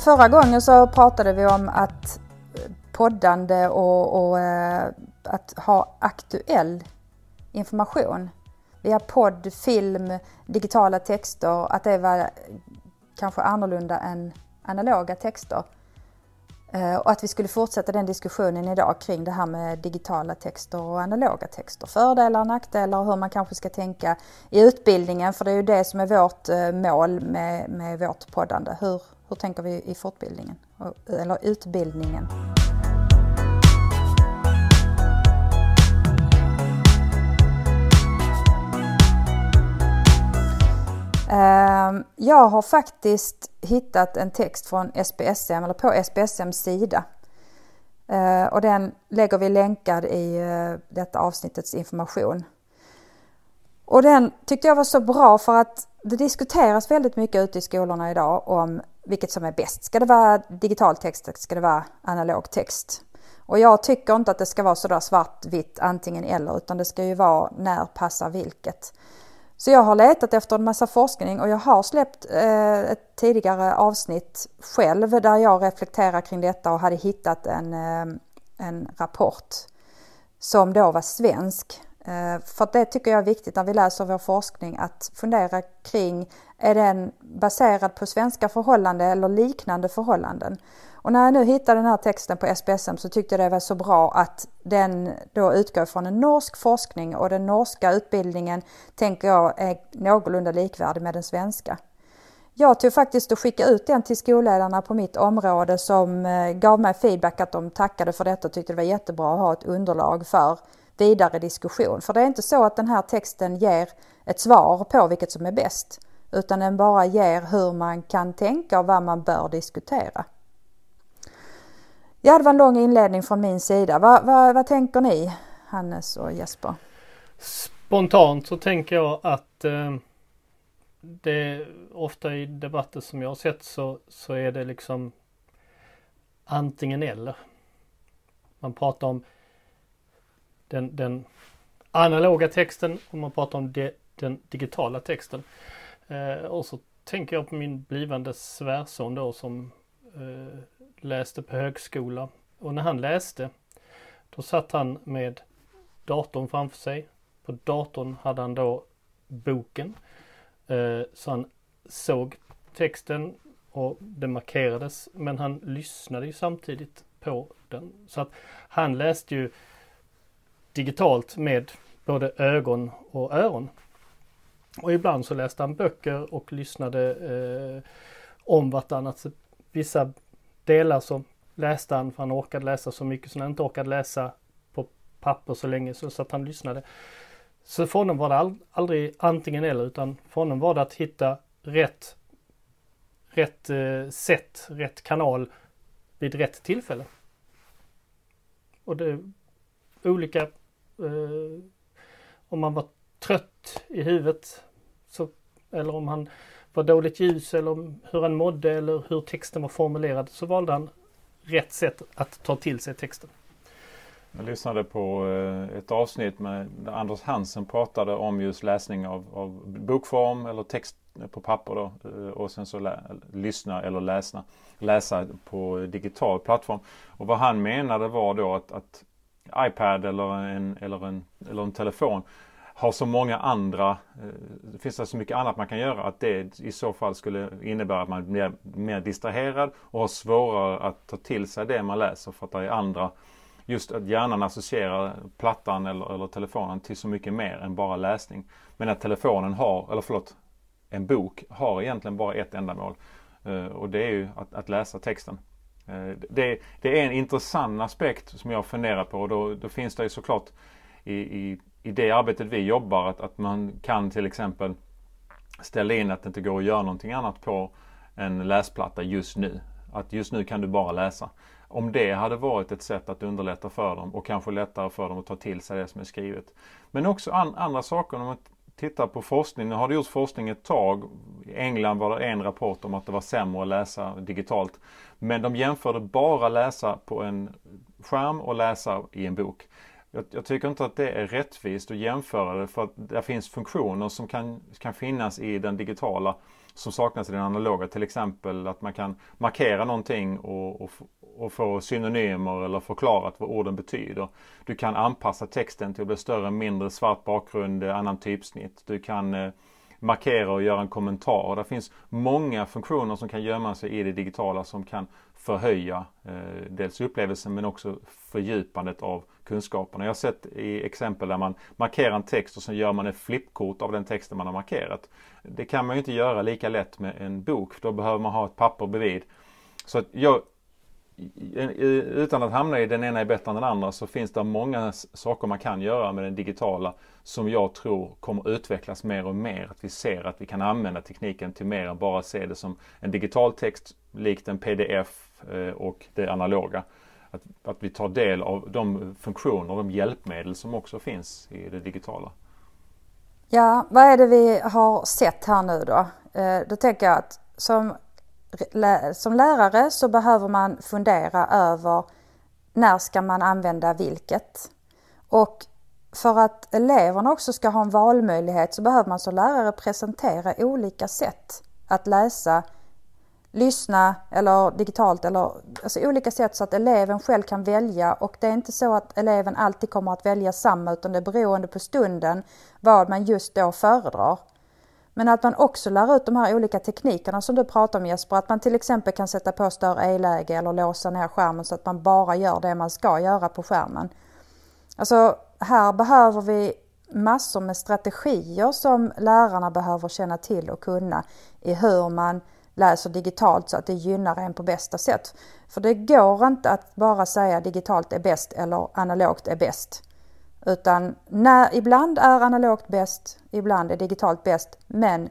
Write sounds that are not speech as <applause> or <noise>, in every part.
Förra gången så pratade vi om att poddande och, och eh, att ha aktuell information via podd, film, digitala texter, att det var kanske annorlunda än analoga texter. Eh, och att vi skulle fortsätta den diskussionen idag kring det här med digitala texter och analoga texter. Fördelar och nackdelar och hur man kanske ska tänka i utbildningen för det är ju det som är vårt eh, mål med, med vårt poddande. Hur, hur tänker vi i fortbildningen? Eller utbildningen? Ehm, jag har faktiskt hittat en text från SPSM, eller på SPSMs sida. Ehm, och den lägger vi länkad i eh, detta avsnittets information. Och den tyckte jag var så bra för att det diskuteras väldigt mycket ute i skolorna idag om vilket som är bäst. Ska det vara digital text eller ska det vara analog text? Och jag tycker inte att det ska vara sådär svartvitt antingen eller utan det ska ju vara när passar vilket. Så jag har letat efter en massa forskning och jag har släppt eh, ett tidigare avsnitt själv där jag reflekterar kring detta och hade hittat en, eh, en rapport som då var svensk. Eh, för det tycker jag är viktigt när vi läser vår forskning att fundera kring är den baserad på svenska förhållanden eller liknande förhållanden? Och när jag nu hittade den här texten på SPSM så tyckte jag det var så bra att den då utgår från en norsk forskning och den norska utbildningen tänker jag är någorlunda likvärdig med den svenska. Jag tog faktiskt och skickade ut den till skolledarna på mitt område som eh, gav mig feedback att de tackade för detta och tyckte det var jättebra att ha ett underlag för vidare diskussion. För det är inte så att den här texten ger ett svar på vilket som är bäst utan den bara ger hur man kan tänka och vad man bör diskutera. Ja, det var en lång inledning från min sida. Vad, vad, vad tänker ni, Hannes och Jesper? Spontant så tänker jag att eh, det ofta i debatter som jag har sett så, så är det liksom antingen eller. Man pratar om den, den analoga texten om man pratar om de, den digitala texten. Eh, och så tänker jag på min blivande svärson då som eh, läste på högskola. Och när han läste då satt han med datorn framför sig. På datorn hade han då boken. Eh, så han såg texten och det markerades men han lyssnade ju samtidigt på den. Så att han läste ju digitalt med både ögon och öron. Och ibland så läste han böcker och lyssnade eh, om vartannat. Vissa delar så läste han för han orkade läsa så mycket så han inte orkade läsa på papper så länge så, så att han lyssnade. Så för honom var det all, aldrig antingen eller utan för honom var det att hitta rätt, rätt eh, sätt, rätt kanal vid rätt tillfälle. Och det olika eh, om man var trött i huvudet så, eller om han var dåligt ljus eller om hur han mådde eller hur texten var formulerad så valde han rätt sätt att ta till sig texten. Jag lyssnade på eh, ett avsnitt med Anders Hansen pratade om just läsning av, av bokform eller text på papper då eh, och sen så lä, lyssna eller läsa, läsa på digital plattform. Och vad han menade var då att, att iPad eller en, eller, en, eller en telefon har så många andra, det finns det så mycket annat man kan göra att det i så fall skulle innebära att man blir mer distraherad och har svårare att ta till sig det man läser för att det är andra Just att hjärnan associerar plattan eller, eller telefonen till så mycket mer än bara läsning. Men att telefonen har, eller förlåt, en bok har egentligen bara ett ändamål. Eh, och det är ju att, att läsa texten. Eh, det, det, är en intressant aspekt som jag funderar på och då, då finns det ju såklart i, i i det arbetet vi jobbar att, att man kan till exempel ställa in att det inte går att göra någonting annat på en läsplatta just nu. Att just nu kan du bara läsa. Om det hade varit ett sätt att underlätta för dem och kanske lättare för dem att ta till sig det som är skrivet. Men också an, andra saker. Om man tittar på forskning. Nu har det gjorts forskning ett tag. I England var det en rapport om att det var sämre att läsa digitalt. Men de jämförde bara läsa på en skärm och läsa i en bok. jag, jag, tycker inte att det är rättvist att jämföra det för att det finns funktioner som kan, kan finnas i den digitala som saknas i den analoga. Till exempel att man kan markera någonting och, och, och få synonymer eller förklarat vad orden betyder. Du kan anpassa texten till att bli större, mindre, svart bakgrund, eh, annan typsnitt. Du kan eh, markera och göra en kommentar. Det finns många funktioner som kan gömma sig i det digitala som kan förhöja eh, dels upplevelsen men också fördjupandet av kunskaperna. Jag har sett i exempel där man markerar en text och sen gör man ett flippkort av den texten man har markerat. Det kan man ju inte göra lika lätt med en bok. Då behöver man ha ett papper bredvid. Så att jag, utan att hamna i den ena är bättre än den andra så finns det många saker man kan göra med den digitala som jag tror kommer utvecklas mer och mer. Att vi ser att vi kan använda tekniken till mer än bara se det som en digital text likt en pdf eh, och det analoga. Att, att vi tar del av de funktioner och de hjälpmedel som också finns i det digitala. Ja, vad är det vi har sett här nu då? Eh, då tänker jag att som som lärare så behöver man fundera över när ska man använda vilket? Och för att eleverna också ska ha en valmöjlighet så behöver man som lärare presentera olika sätt att läsa, lyssna eller digitalt eller alltså olika sätt så att eleven själv kan välja och det är inte så att eleven alltid kommer att välja samma utan det är beroende på stunden vad man just då föredrar. Men att man också lär ut de här olika teknikerna som du pratar om Jesper, att man till exempel kan sätta på större e-läge eller låsa ner skärmen så att man bara gör det man ska göra på skärmen. Alltså här behöver vi massor med strategier som lärarna behöver känna till och kunna i hur man läser digitalt så att det gynnar en på bästa sätt. För det går inte att bara säga digitalt är bäst eller analogt är bäst. Utan när, ibland är analogt bäst, ibland är digitalt bäst, men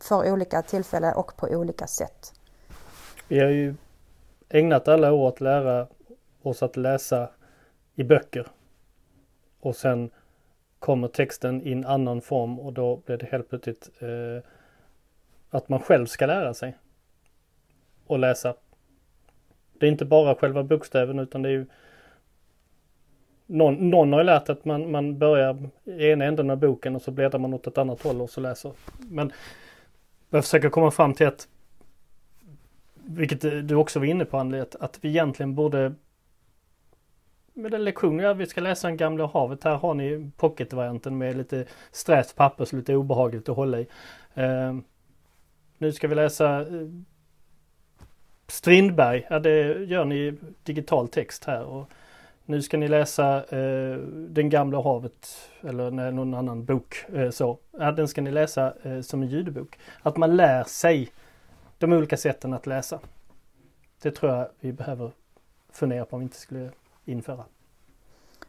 för olika tillfällen och på olika sätt. Vi har ju ägnat alla år att lära oss att läsa i böcker. Och sen kommer texten i en annan form och då blir det helt plötsligt eh, att man själv ska lära sig och läsa. Det är inte bara själva bokstäven utan det är ju någon, någon har ju lärt att man, man börjar i ena änden av boken och så bläddrar man åt ett annat håll och så läser. Men jag försöker komma fram till att, vilket du också var inne på Anneli, att, att vi egentligen borde med den lektionen, ja vi ska läsa en Gamla havet. Här har ni pocketvarianten med lite strävt papper så lite obehagligt att hålla i. Uh, nu ska vi läsa uh, Strindberg, ja det gör ni digital text här. Och nu ska ni läsa eh, Den gamla havet eller nej, någon annan bok. Eh, så. Ja, den ska ni läsa eh, som en ljudbok. Att man lär sig de olika sätten att läsa. Det tror jag vi behöver fundera på om vi inte skulle införa.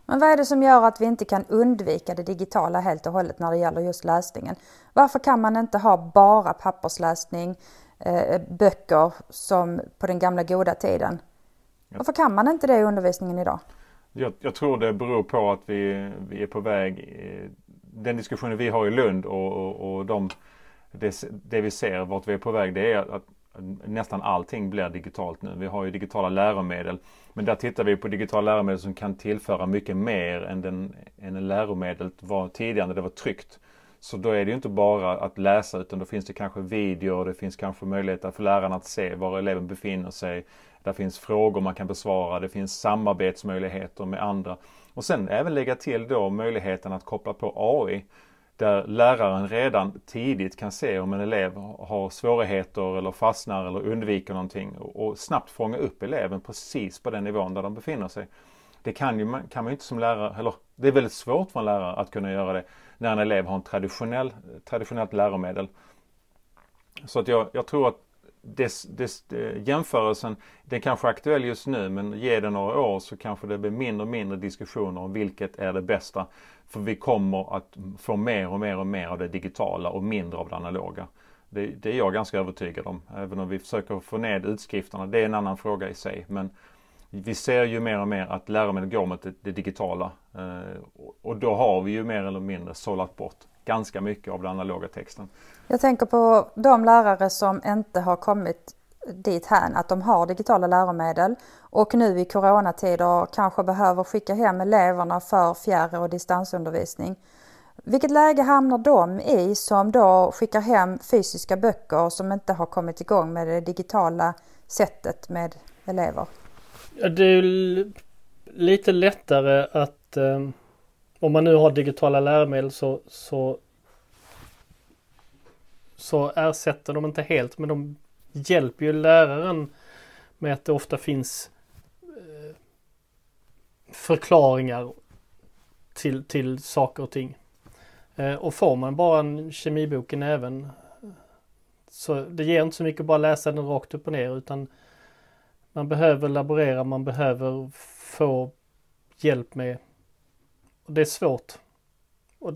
Men vad är det som gör att vi inte kan undvika det digitala helt och hållet när det gäller just läsningen? Varför kan man inte ha bara pappersläsning, eh, böcker som på den gamla goda tiden? Varför kan man inte det i undervisningen idag? Jag, jag, tror det beror på att vi, vi är på väg. Den diskussionen vi har i Lund och, och, och de, det, det, vi ser vart vi är på väg det är att nästan allting blir digitalt nu. Vi har ju digitala läromedel. Men där tittar vi på digitala läromedel som kan tillföra mycket mer än, den, än läromedlet var tidigare när det var tryckt. Så då är det ju inte bara att läsa utan då finns det kanske video, det finns kanske möjligheter för lärarna att se var eleven befinner sig. Där finns frågor man kan besvara, det finns samarbetsmöjligheter med andra. Och sen även lägga till då möjligheten att koppla på AI. Där läraren redan tidigt kan se om en elev har svårigheter eller fastnar eller undviker någonting och snabbt fånga upp eleven precis på den nivån där de befinner sig. Det kan, ju, kan man ju inte som lärare, eller det är väldigt svårt för en lärare att kunna göra det när en elev har en traditionell, traditionellt läromedel. Så att jag, jag tror att des, des, eh, jämförelsen, den kanske är aktuell just nu men ge det några år så kanske det blir mindre och mindre diskussioner om vilket är det bästa. För vi kommer att få mer och mer och mer av det digitala och mindre av det analoga. Det, det är jag ganska övertygad om. Även om vi försöker få ned utskrifterna. Det är en annan fråga i sig. Men vi ser ju mer och mer att läromedel går mot det, det digitala. Eh, och då har vi ju mer eller mindre sållat bort ganska mycket av den analoga texten. Jag tänker på de lärare som inte har kommit dit hän att de har digitala läromedel och nu i coronatider kanske behöver skicka hem eleverna för fjärr och distansundervisning. Vilket läge hamnar de i som då skickar hem fysiska böcker som inte har kommit igång med det digitala sättet med elever? Det är lite lättare att eh, om man nu har digitala läromedel så, så så ersätter de inte helt men de hjälper ju läraren med att det ofta finns eh, förklaringar till, till saker och ting. Eh, och får man bara en kemibok i näven så det ger inte så mycket att bara läsa den rakt upp och ner utan man behöver laborera, man behöver få hjälp med. Och det är svårt. Och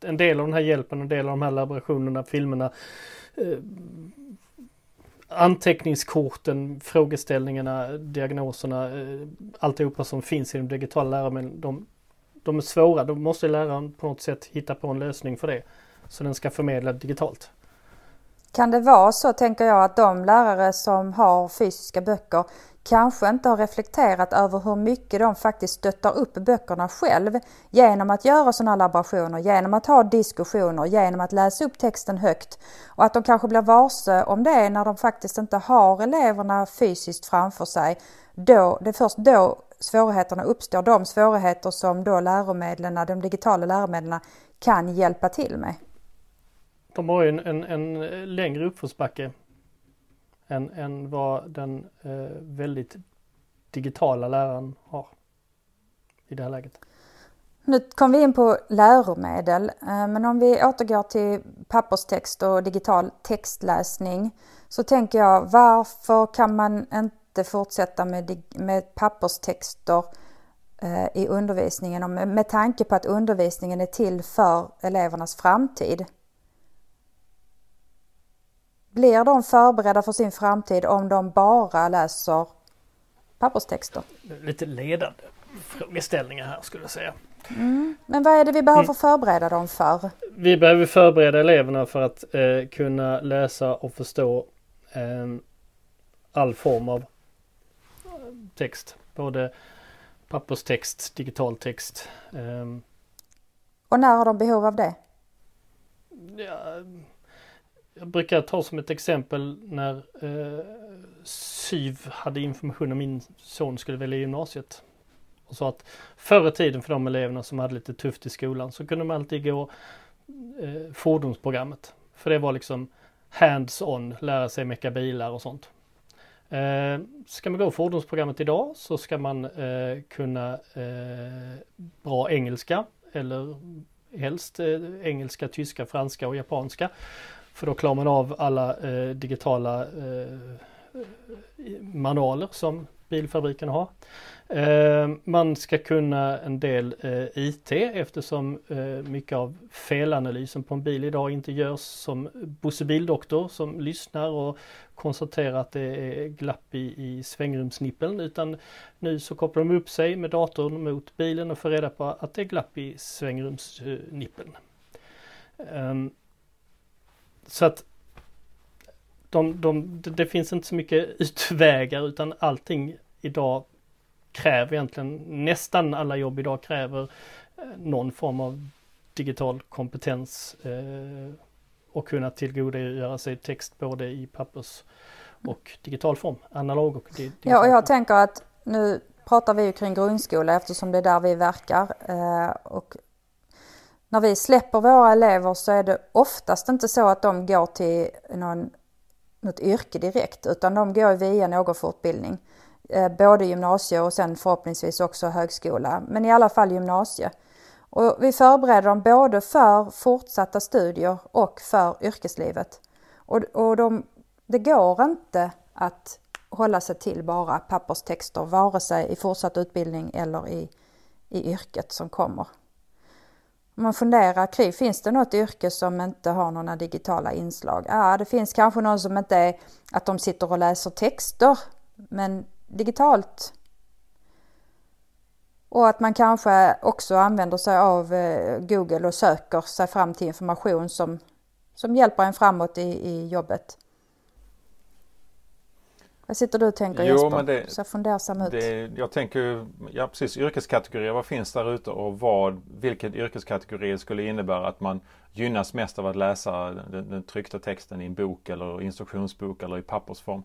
en del av den här hjälpen, en del av de här laborationerna, filmerna, eh, anteckningskorten, frågeställningarna, diagnoserna, eh, alltihopa som finns i de digitala läromedlen, de, de är svåra. Då måste läraren på något sätt hitta på en lösning för det. Så den ska förmedla digitalt. Kan det vara så, tänker jag, att de lärare som har fysiska böcker kanske inte har reflekterat över hur mycket de faktiskt stöttar upp böckerna själv genom att göra sådana laborationer, genom att ha diskussioner, genom att läsa upp texten högt och att de kanske blir varse om det när de faktiskt inte har eleverna fysiskt framför sig. Då, det är först då svårigheterna uppstår, de svårigheter som då läromedlen, de digitala läromedlen kan hjälpa till med. De har ju en, en, en längre uppförsbacke än, än vad den eh, väldigt digitala läraren har i det här läget. Nu kom vi in på läromedel, eh, men om vi återgår till papperstext och digital textläsning så tänker jag varför kan man inte fortsätta med, med papperstexter eh, i undervisningen med tanke på att undervisningen är till för elevernas framtid? Blir de förberedda för sin framtid om de bara läser papperstexter? Lite ledande frågeställningar här skulle jag säga. Mm. Men vad är det vi behöver förbereda dem för? Vi behöver förbereda eleverna för att eh, kunna läsa och förstå eh, all form av text. Både papperstext, digital text. Eh. Och när har de behov av det? Ja, jag brukar ta som ett exempel när eh, SYV hade information om min son skulle välja gymnasiet. Och sa att förr i tiden för de eleverna som hade lite tufft i skolan så kunde man alltid gå eh, fordonsprogrammet. För det var liksom hands-on, lära sig mecka bilar och sånt. Eh, ska man gå fordonsprogrammet idag så ska man eh, kunna eh, bra engelska eller helst eh, engelska, tyska, franska och japanska. För då klarar man av alla eh, digitala eh, manualer som bilfabriken har. Eh, man ska kunna en del eh, IT eftersom eh, mycket av felanalysen på en bil idag inte görs som Bosse Bildoktor som lyssnar och konstaterar att det är glapp i, i svängrumsnippeln utan nu så kopplar de upp sig med datorn mot bilen och får reda på att det är glapp i svängrumsnippeln. Ehm, så att de, de, det finns inte så mycket <laughs> utvägar utan allting idag kräver egentligen, nästan alla jobb idag kräver eh, någon form av digital kompetens eh, och kunna tillgodogöra sig text både i pappers och digital form, analog och digital Ja, och jag tänker att nu pratar vi ju kring grundskola eftersom det är där vi verkar eh, och när vi släpper våra elever så är det oftast inte så att de går till någon, något yrke direkt utan de går via någon fortbildning. Eh, både gymnasie och sen förhoppningsvis också högskola, men i alla fall gymnasie. Och vi förbereder dem både för fortsatta studier och för yrkeslivet. Och, och de, det går inte att hålla sig till bara papperstexter, vare sig i fortsatt utbildning eller i, i yrket som kommer. Om man funderar kring, finns det något yrke som inte har några digitala inslag? Ja, det finns kanske någon som inte är att de sitter och läser texter, men digitalt. Och att man kanske också använder sig av eh, Google och söker sig fram till information som, som hjälper en framåt i, i jobbet. Vad sitter du och tänker Jo, Jesper? men det- Så fundersam ut. Det, jag tänker ja precis, yrkeskategorier, vad finns där ute och vad, vilken yrkeskategori skulle innebära att man gynnas mest av att läsa den, den tryckta texten i en bok eller instruktionsbok eller i pappersform.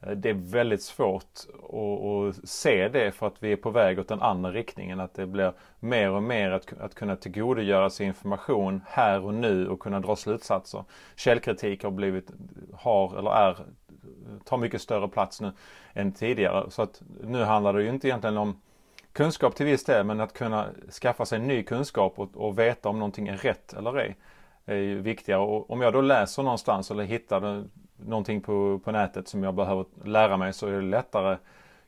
Eh, det är väldigt svårt att, se det för att vi är på väg åt den andra riktningen. Att det blir mer och mer att, att kunna tillgodogöra sig information här och nu och kunna dra slutsatser. Källkritik har blivit, har eller är, tar mycket större plats nu än tidigare. Så att nu handlar det ju inte egentligen om kunskap till viss del men att kunna skaffa sig ny kunskap och, och veta om någonting är rätt eller ej är ju viktigare. Och om jag då läser någonstans eller hittar någonting på, på nätet som jag behöver lära mig så är det lättare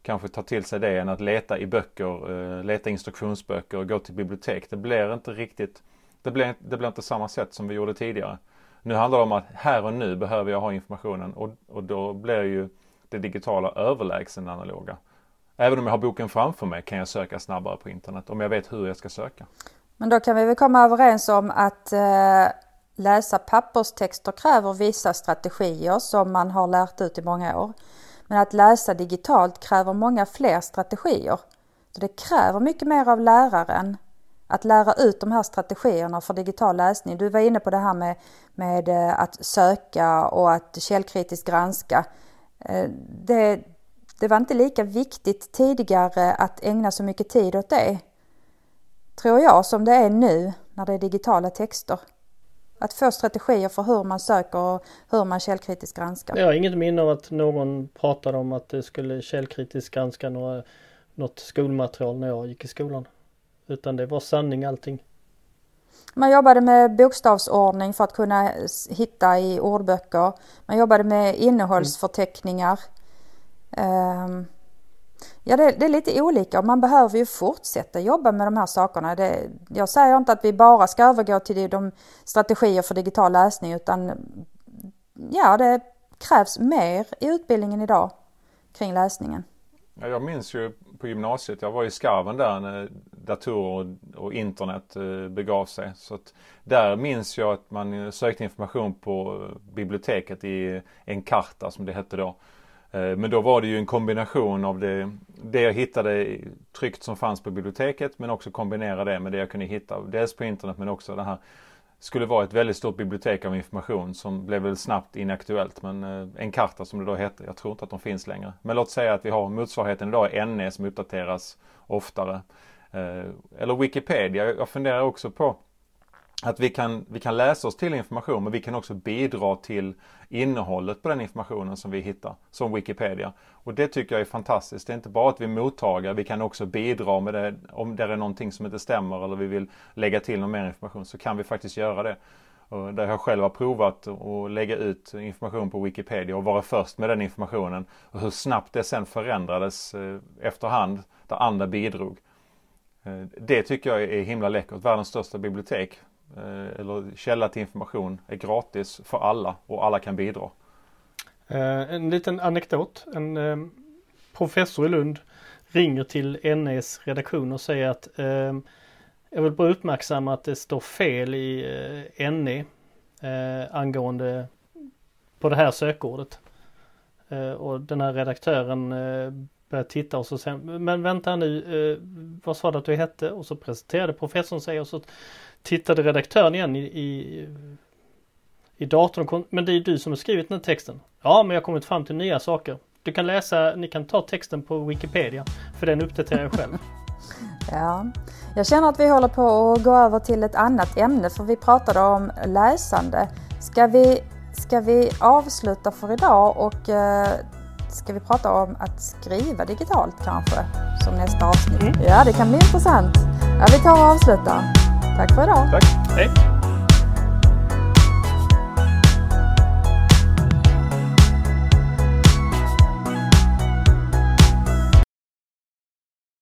kanske ta till sig det än att leta i böcker, eh, leta instruktionsböcker och gå till bibliotek. Det blir inte riktigt, det blir, det blir inte samma sätt som vi gjorde tidigare. Nu handlar det om att här och nu behöver jag ha informationen och, och då blir ju det digitala överlägsen det analoga. Även om jag har boken framför mig kan jag söka snabbare på internet om jag vet hur jag ska söka. Men då kan vi väl komma överens om att eh, läsa papperstexter kräver vissa strategier som man har lärt ut i många år. Men att läsa digitalt kräver många fler strategier. Så det kräver mycket mer av läraren att lära ut de här strategierna för digital läsning. Du var inne på det här med, med eh, att söka och att källkritiskt granska. Eh, det, det var inte lika viktigt tidigare att ägna så mycket tid åt det tror jag, som det är nu när det är digitala texter. Att få strategier för hur man söker och hur man källkritiskt granskar. Jag har inget minne av att någon pratade om att det skulle källkritiskt granska några, något skolmaterial när jag gick i skolan. Utan det var sanning allting. Man jobbade med bokstavsordning för att kunna hitta i ordböcker. Man jobbade med innehållsförteckningar. Ehm, Ja, det, det är lite olika och man behöver ju fortsätta jobba med de här sakerna. Det, jag säger inte att vi bara ska övergå till de strategier för digital läsning utan ja, det krävs mer i utbildningen idag kring läsningen. Ja, jag minns ju på gymnasiet, jag var i skarven där när datorer och, och internet eh, begav sig. Så att där minns jag att man eh, sökte information på eh, biblioteket i en karta som det hette då. Eh, men då var det ju en kombination av det, det jag hittade tryckt som fanns på biblioteket men också kombinera det med det jag kunde hitta dels på internet men också det här skulle vara ett väldigt stort bibliotek av information som blev väl snabbt inaktuellt. Men eh, en karta som det då hette, jag tror inte att de finns längre. Men låt säga att vi har motsvarigheten idag, NE som uppdateras oftare. Eh, eller Wikipedia. Jag funderar också på att vi kan, vi kan läsa oss till information men vi kan också bidra till innehållet på den informationen som vi hittar, som Wikipedia. Och det tycker jag är fantastiskt. Det är inte bara att vi är mottagare, vi kan också bidra med det. Om det är någonting som inte stämmer eller vi vill lägga till någon mer information så kan vi faktiskt göra det. Där jag själv har provat att lägga ut information på Wikipedia och vara först med den informationen. Och hur snabbt det sen förändrades eh, efterhand där andra bidrog. Eh, det tycker jag är himla läckert. Världens största bibliotek Eh, eller källa till information är gratis för alla och alla kan bidra. Eh, en liten anekdot. En eh, professor i Lund ringer till NEs redaktion och säger att jag vill bara uppmärksamma att det står fel i NE angående på det här sökordet. Och den här redaktören börjar titta och så säger men vänta nu, eh, vad sa du att du hette? Och så presenterade professorn sig och så tittade redaktören igen i, i i datorn. kom- Men det är du som har skrivit den här texten. Ja, men jag har kommit fram till nya saker. Du kan läsa, ni kan ta texten på Wikipedia. För den uppdaterar jag själv. <laughs> Ja, jag känner att vi håller på att gå över till ett annat ämne för vi pratade om läsande. Ska vi, ska vi avsluta för idag och eh, ska vi prata om att skriva digitalt kanske som nästa avsnitt? Mm. Ja, det kan bli intressant. Ja, vi tar och avslutar. Tack för idag. Tack! Hej!